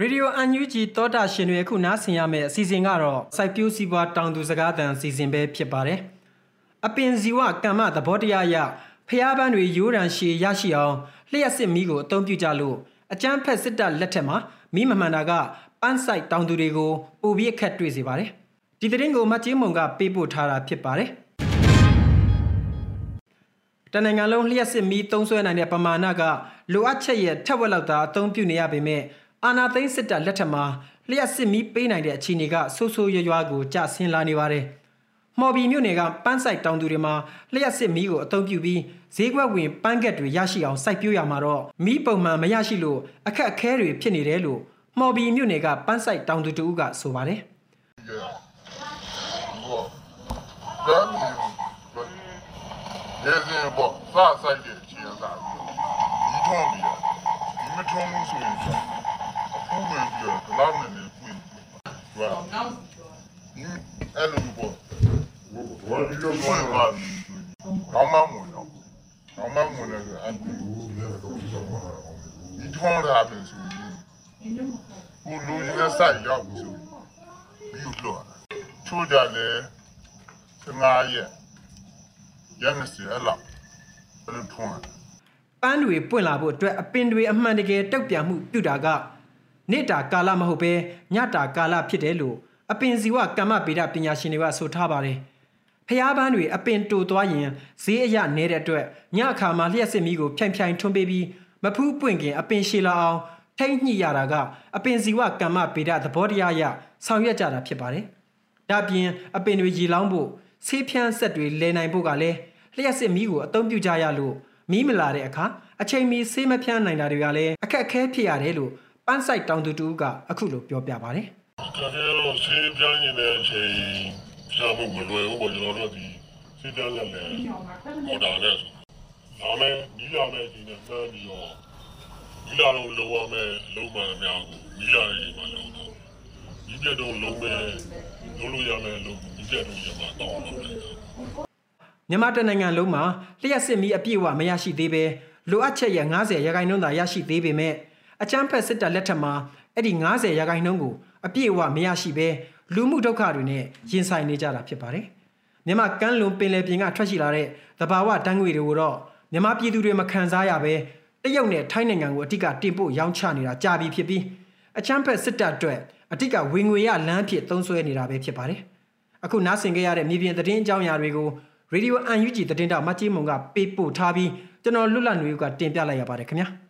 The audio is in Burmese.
ရေဒီယိုအန်ယူဂျီတောတာရှင်တွေအခုနားဆင်ရမယ့်အစီအစဉ်ကတော့စိုက်ပျိုးစီးပွားတောင်သူစကားသံအစီအစဉ်ပဲဖြစ်ပါတယ်။အပင်ဇီဝကမ္မသဘောတရားအရဖျားပန်းတွေရိုးရန်ရှည်ရရှိအောင်လျှက်စစ်မီးကိုအသုံးပြုကြလို့အကျန်းဖက်စစ်တပ်လက်ထက်မှာမီးမမှန်တာကပန်းဆိုင်တောင်သူတွေကိုပိုပြီးအခက်တွေ့စေပါတယ်။ဒီသတင်းကိုမတ်ချင်းမုံကပေးပို့ထားတာဖြစ်ပါတယ်။တနင်္ဂနွေလုံးလျှက်စစ်မီးသုံးဆွဲနိုင်တဲ့ပမာဏကလိုအပ်ချက်ရဲ့ထက်ဝက်လောက်သာအသုံးပြုနေရပေမဲ့ အာနာသိန်းစစ်တပ်လက်ထက်မှာလျှက်စစ်မီးပေးနိုင်တဲ့အခြေအနေကဆိုးဆိုးရွားရွားကိုကျဆင်းလာနေပါတယ်။မော်ဘီမြို့နယ်ကပန်းဆိုင်တောင်သူတွေမှာလျှက်စစ်မီးကိုအသုံးပြုပြီးဈေးကွက်ဝင်ပန်းကက်တွေရရှိအောင်စိုက်ပျိုးရမှာတော့မီးပုံမှန်မရရှိလို့အခက်အခဲတွေဖြစ်နေတယ်လို့မော်ဘီမြို့နယ်ကပန်းဆိုင်တောင်သူတူကဆိုပါတယ်။ Yeah. Well, that means, but there's a but fast side there, she has that. You told me that. You may tell me so you can. A fool may be a clown and a queen. Well, you, hello, boy. What are you doing about me? Come on, now. Come on, when I You told her happens to you. Who lose your side, you have to. You look. ချိုးကြတယ်15ရက်ရန်စီအလားဘယ်လိုထွန်းပန်းတွေပွင့်လာဖို့အတွက်အပင်တွေအမှန်တကယ်တုတ်ပြန်မှုပြုတာက နေ့တာကာလမဟုတ်ပဲညတာကာလဖြစ်တယ်လို့အပင်ဇီဝကမ္မဗေဒပညာရှင်တွေကဆိုထားပါတယ်။ဖျားပန်းတွေအပင်တူသွားရင်ဈေးအရနေတဲ့အတွက်ညအခါမှာလျှက်စစ်မီးကိုဖြိုင်ဖြိုင်ထွန်းပေးပြီးမဖူးပွင့်ခင်အပင်ရှည်လာအောင်ထိမ့်ညှိရတာကအပင်ဇီဝကမ္မဗေဒသဘောတရားအရဆောင်ရွက်ကြတာဖြစ်ပါတယ်။ဒါပြင်အပင်တွေရေလောင်းဖို့ဆေးဖြန်းဆက်တွေလဲနိုင်ဖို့ကလည်းလျှက်စစ်မီးကိုအသုံးပြုကြရလို့မီးမလာတဲ့အခါအချိန်မီဆေးမဖြန်းနိုင်တာတွေကလည်းအခက်အခဲဖြစ်ရတယ်လို့ ပန်းဆိုင်တောင်သူတူကအခုလိုပြောပြပါတယ်ကဲတော့ဆေးပြန်းနေတဲ့အချိန်ဖြာဖို့မလွယ်ဘူးပေါ့ကျွန်တော်တို့ဒီဆေးပြန်းလက်နဲ့ဟောတာနဲ့ဒါမဲ့ဒီလာမဲ့ဒီနဲ့ပြန်ပြီးတော့ဒီလာတော့လောရမယ်လုံးမအများကိုဒီလာရေးမှလုံးတော့ဒီပြတော့လုံးမယ်လုံးလို့ရမယ်လုံးဒီပြတော့ရမှာတောင်းတော့တယ်မြန်မာတနိုင်ငံလုံးမှာလျှက်စစ်မီးအပြည့်အဝမရရှိသေးပဲလိုအပ်ချက်ရဲ့90ရာခိုင်နှုန်းသာရရှိသေးပေမဲ့ အချမ်းဖက်စစ်တပ်လက်ထက်မှာအဲ့ဒီ90ရာခိုင်နှုန်းကိုအပြည့်အဝမရရှိပဲလူမှုဒုက္ခတွေနဲ့ရင်ဆိုင်နေကြတာဖြစ်ပါတယ်။မြန်မာကမ်းလွန်ပင်လယ်ပြင်ကထွက်ရှိလာတဲ့သဘာဝတန်းငွေတွေကိုတော့မြန်မာပြည်သူတွေမခံစားရပဲတရုတ်နဲ့ထိုင်းနိုင်ငံကိုအတိတ်ကတင်ပို့ရောင်းချနေတာကြာပြီဖြစ်ပြီးအချမ်းဖက်စစ်တပ်အတွက်အတိတ်ကဝင်ငွေရလမ်းဖြစ်သုံးစွဲနေတာပဲဖြစ်ပါတယ်။အခုနားဆင်ကြရတဲ့မြေပြင်သတင်းအကြောင်းအရာတွေကိုရေဒီယိုအန်ယူဂျီသတင်းတောက်မတ်ကြီးမုံကပေးပို့ထားပြီးကျွန်တော်လွတ်လပ်နေဦးကတင်ပြလိုက်ရပါတယ်ခင်ဗျာ။